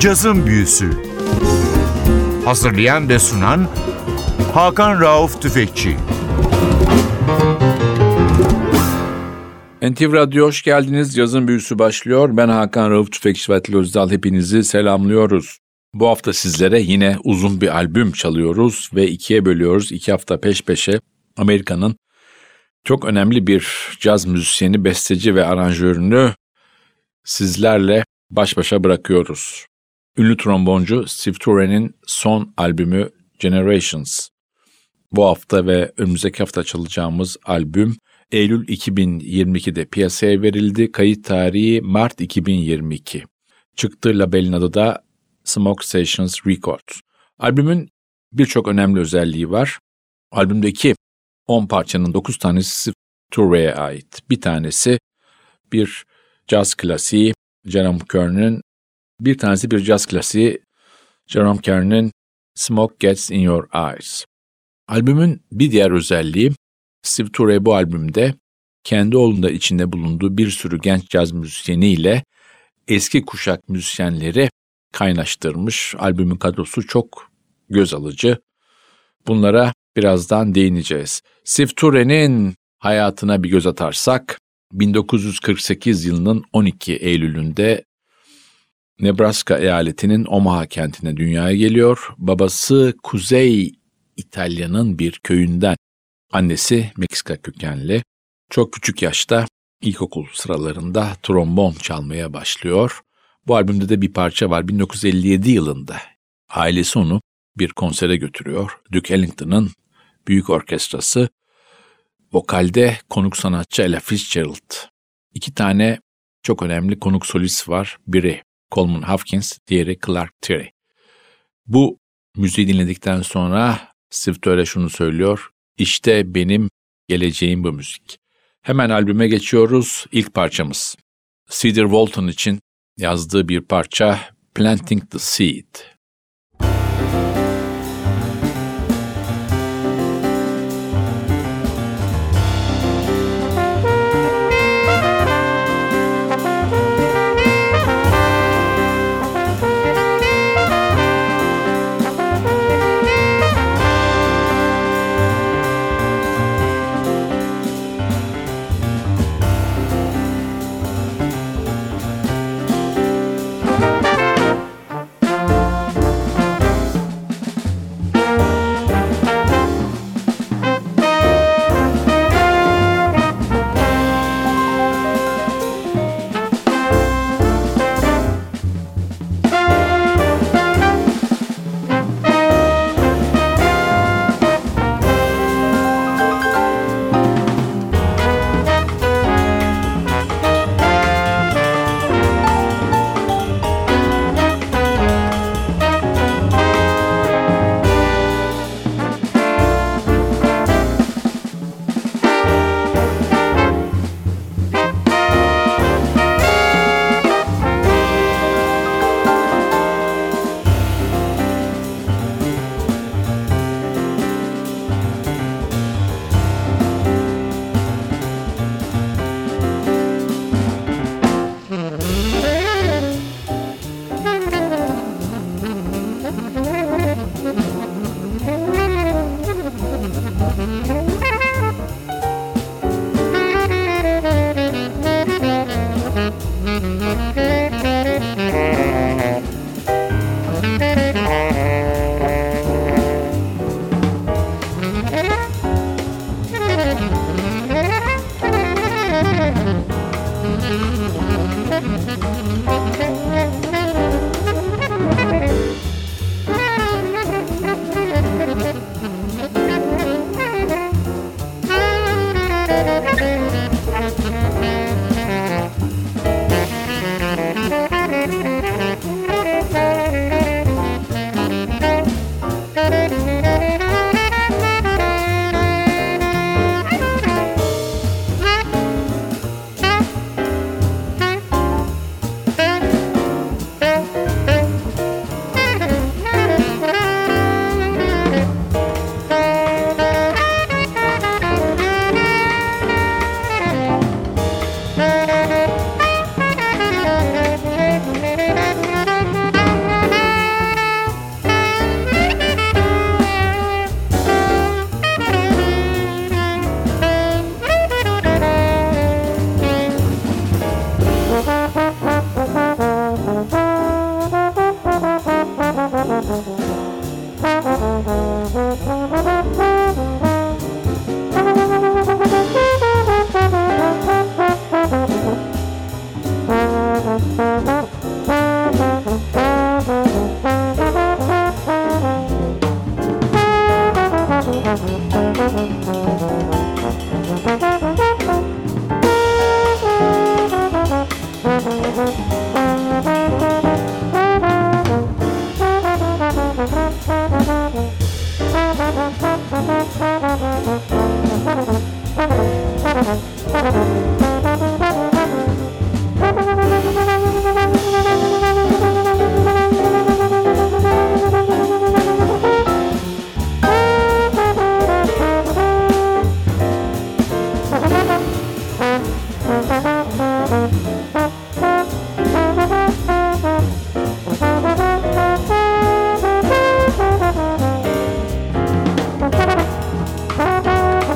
Cazın Büyüsü Hazırlayan ve sunan Hakan Rauf Tüfekçi NTV Radyo hoş geldiniz. Yazın büyüsü başlıyor. Ben Hakan Rauf Tüfekçi ve Özdal. Hepinizi selamlıyoruz. Bu hafta sizlere yine uzun bir albüm çalıyoruz ve ikiye bölüyoruz. İki hafta peş peşe Amerika'nın çok önemli bir caz müzisyeni, besteci ve aranjörünü sizlerle baş başa bırakıyoruz. Ünlü tromboncu Steve Turen'in son albümü Generations. Bu hafta ve önümüzdeki hafta çalacağımız albüm Eylül 2022'de piyasaya verildi. Kayıt tarihi Mart 2022. Çıktığı labelin adı da Smoke Sessions Records. Albümün birçok önemli özelliği var. Albümdeki 10 parçanın 9 tanesi Toure'ye ait. Bir tanesi bir caz klasiği Jerome Kern'in bir tanesi bir caz klasiği Jerome Kern'in Smoke Gets in Your Eyes. Albümün bir diğer özelliği Steve Ture bu albümde kendi oğlunda içinde bulunduğu bir sürü genç caz müzisyeniyle eski kuşak müzisyenleri kaynaştırmış. Albümün kadrosu çok göz alıcı. Bunlara birazdan değineceğiz. Steve Ture'nin hayatına bir göz atarsak 1948 yılının 12 Eylül'ünde Nebraska eyaletinin Omaha kentine dünyaya geliyor. Babası Kuzey İtalya'nın bir köyünden. Annesi Meksika kökenli. Çok küçük yaşta ilkokul sıralarında trombon çalmaya başlıyor. Bu albümde de bir parça var. 1957 yılında ailesi onu bir konsere götürüyor. Duke Ellington'ın büyük orkestrası. Vokalde konuk sanatçı Ella Fitzgerald. İki tane çok önemli konuk solist var. Biri Coleman Hawkins, diğeri Clark Terry. Bu müziği dinledikten sonra Steve Töre şunu söylüyor. İşte benim geleceğim bu müzik. Hemen albüme geçiyoruz. İlk parçamız. Cedar Walton için yazdığı bir parça Planting the Seed.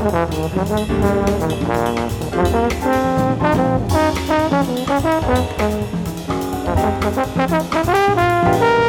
Thank you.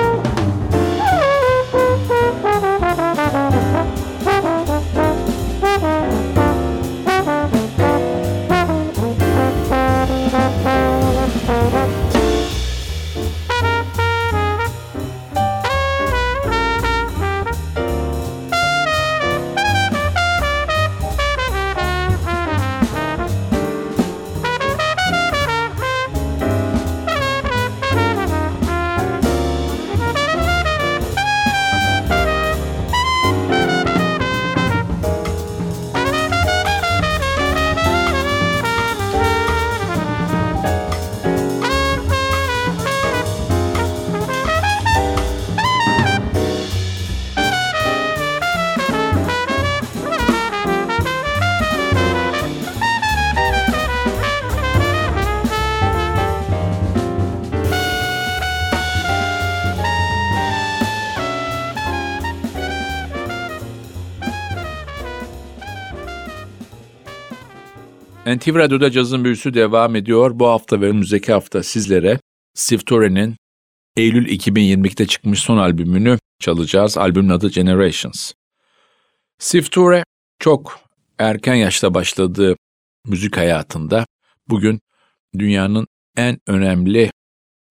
NTV Radyo'da cazın büyüsü devam ediyor. Bu hafta ve önümüzdeki hafta sizlere Steve Torre'nin Eylül 2022'de çıkmış son albümünü çalacağız. Albümün adı Generations. Steve çok erken yaşta başladığı müzik hayatında bugün dünyanın en önemli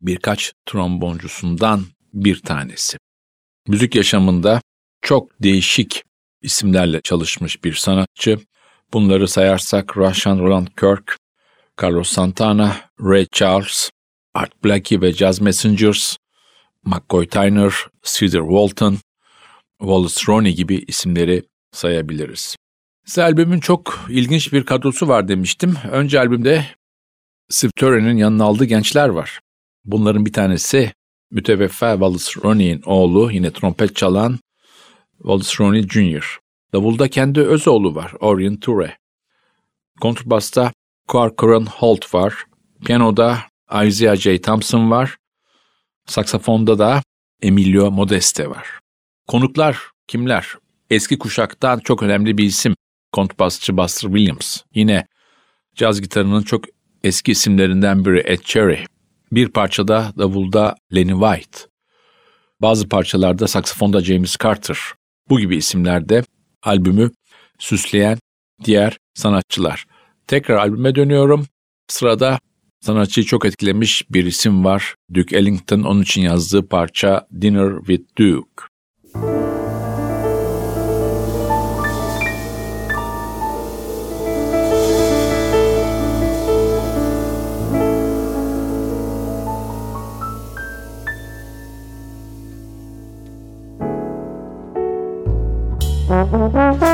birkaç tromboncusundan bir tanesi. Müzik yaşamında çok değişik isimlerle çalışmış bir sanatçı. Bunları sayarsak Russian Roland Kirk, Carlos Santana, Ray Charles, Art Blakey ve Jazz Messengers, McCoy Tyner, Cedar Walton, Wallace Roney gibi isimleri sayabiliriz. Size albümün çok ilginç bir kadrosu var demiştim. Önce albümde Steve Turner'in yanına aldığı gençler var. Bunların bir tanesi müteveffa Wallace Roney'in oğlu yine trompet çalan Wallace Roney Jr. Davulda kendi öz oğlu var, Orion Ture. Kontrbasta Corcoran Holt var. Piyanoda Isaiah J. Thompson var. Saksafonda da Emilio Modeste var. Konuklar kimler? Eski kuşaktan çok önemli bir isim. Kontrbasçı Buster Williams. Yine caz gitarının çok eski isimlerinden biri Ed Cherry. Bir parçada davulda Lenny White. Bazı parçalarda saksafonda James Carter. Bu gibi isimlerde albümü süsleyen diğer sanatçılar. Tekrar albüme dönüyorum. Sırada sanatçıyı çok etkilemiş bir isim var. Duke Ellington onun için yazdığı parça Dinner with Duke. Thank Mm-hmm.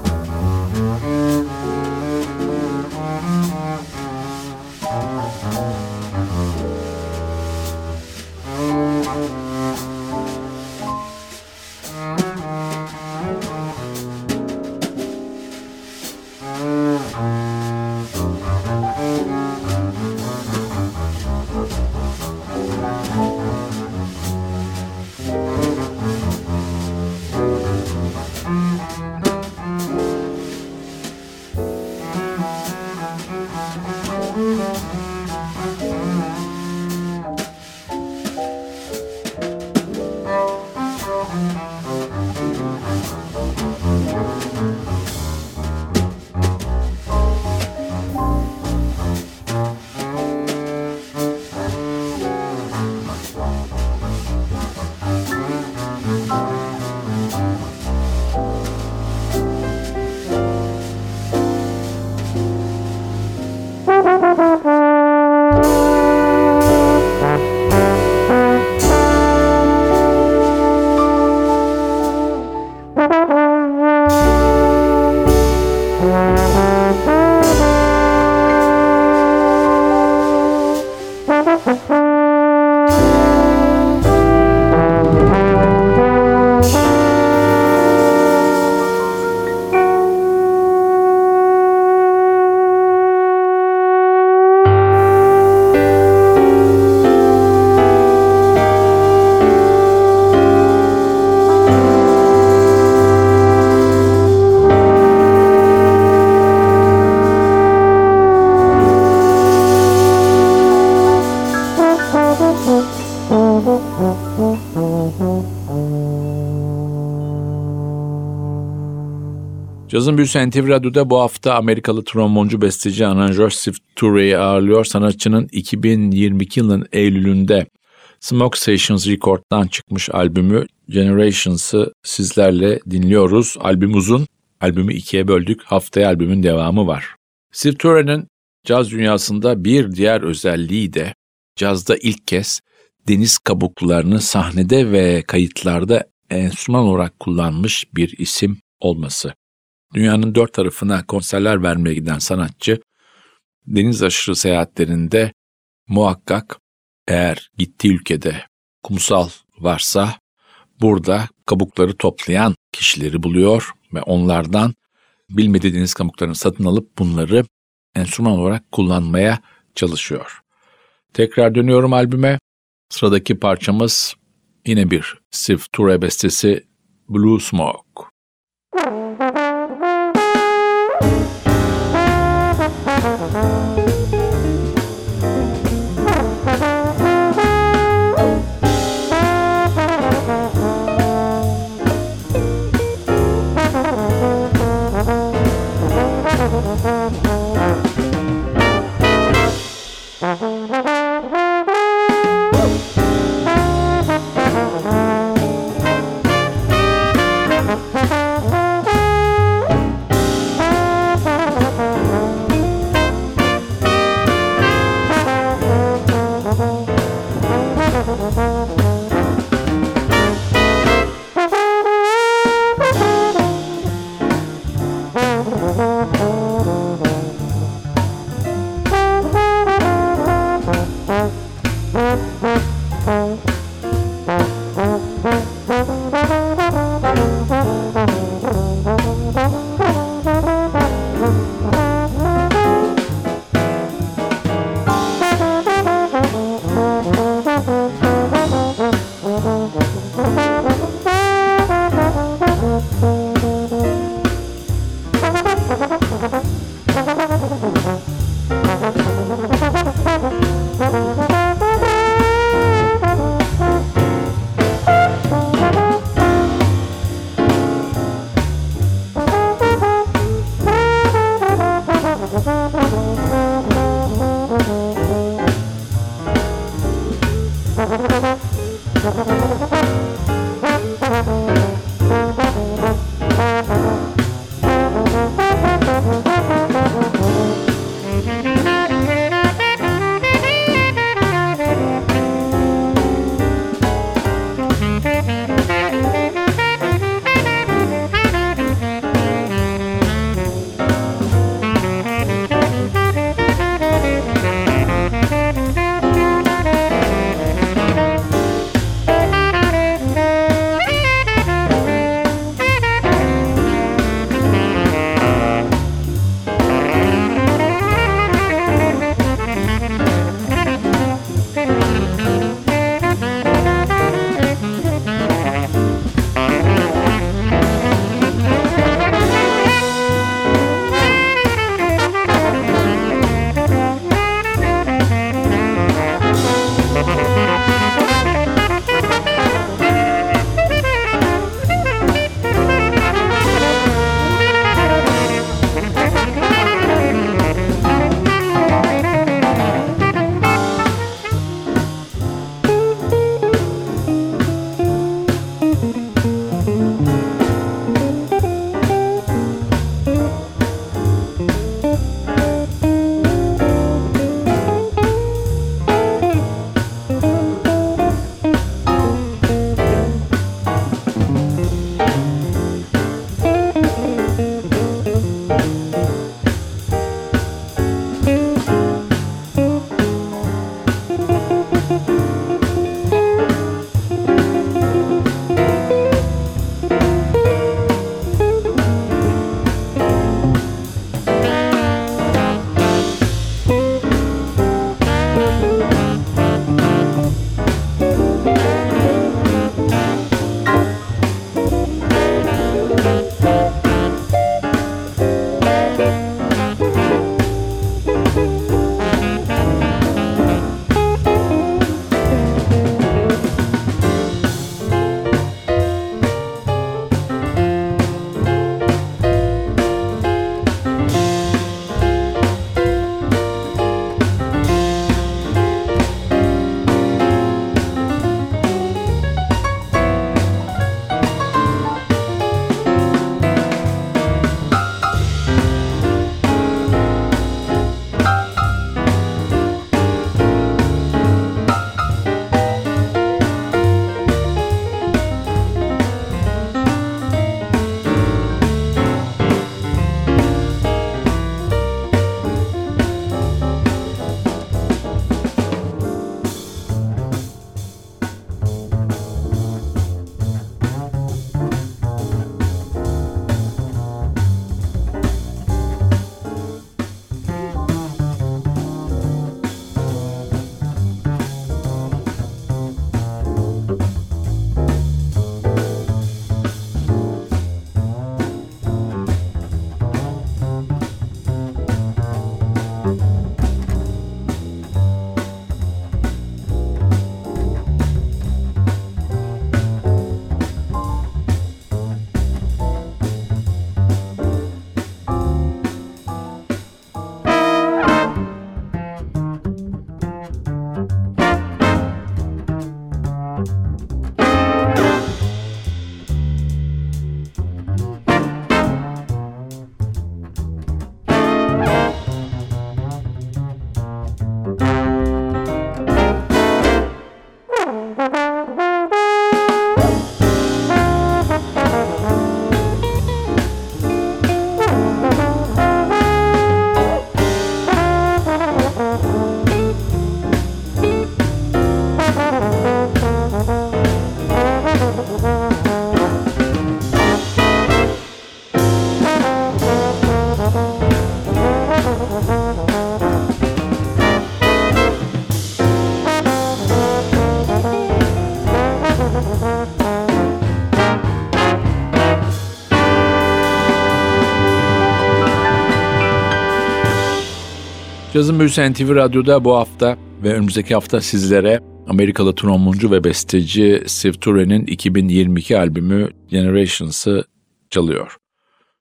Cazın Büyüsü NTV Radyo'da bu hafta Amerikalı tromboncu besteci aranjör Steve Turey'i ağırlıyor. Sanatçının 2022 yılının Eylül'ünde Smoke Stations Record'dan çıkmış albümü Generations'ı sizlerle dinliyoruz. Albüm uzun, albümü ikiye böldük. Haftaya albümün devamı var. Steve Turey'nin caz dünyasında bir diğer özelliği de cazda ilk kez deniz kabuklarını sahnede ve kayıtlarda enstrüman olarak kullanmış bir isim olması. Dünyanın dört tarafına konserler vermeye giden sanatçı, deniz aşırı seyahatlerinde muhakkak eğer gittiği ülkede kumsal varsa burada kabukları toplayan kişileri buluyor ve onlardan bilmediği deniz kabuklarını satın alıp bunları enstrüman olarak kullanmaya çalışıyor. Tekrar dönüyorum albüme. Sıradaki parçamız yine bir Steve Ture bestesi Blue Smoke. Cazın Büyüsü NTV Radyo'da bu hafta ve önümüzdeki hafta sizlere Amerikalı tromboncu ve besteci Steve Ture'nin 2022 albümü Generations'ı çalıyor.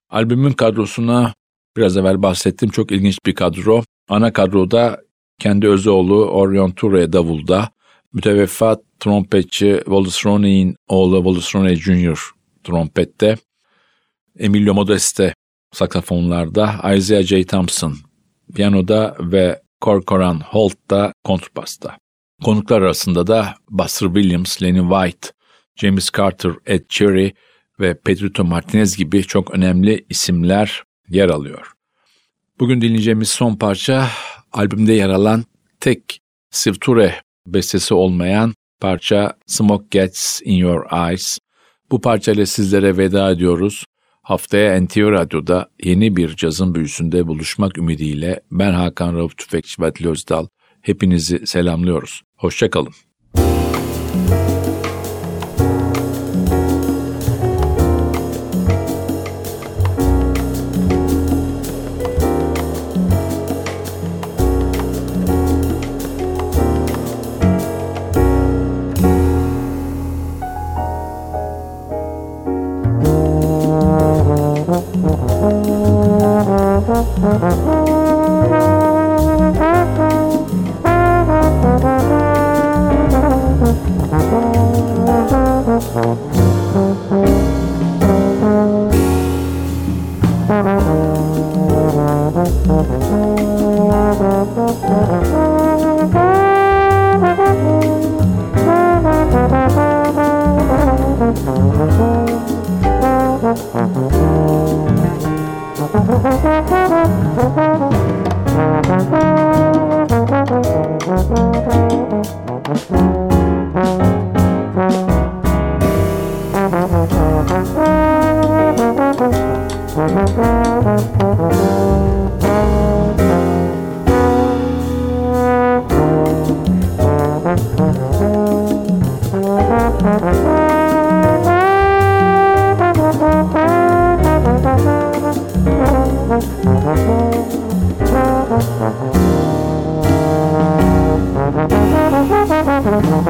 Albümün kadrosuna biraz evvel bahsettim çok ilginç bir kadro. Ana kadroda kendi özü oğlu Orion Ture davulda, müteveffat trompetçi Wallace Roney'in oğlu Wallace Roney Jr. trompette, Emilio Modeste saksafonlarda, Isaiah J. Thompson piyanoda ve Corcoran Holt da kontrbasta. Konuklar arasında da Buster Williams, Lenny White, James Carter, Ed Cherry ve Pedrito Martinez gibi çok önemli isimler yer alıyor. Bugün dinleyeceğimiz son parça albümde yer alan tek Steve bestesi olmayan parça Smoke Gets In Your Eyes. Bu parçayla sizlere veda ediyoruz. Haftaya NTV Radyo'da yeni bir cazın büyüsünde buluşmak ümidiyle ben Hakan Rauf Tüfekçi ve Özdal. Hepinizi selamlıyoruz. Hoşçakalın. Música Mm-hmm.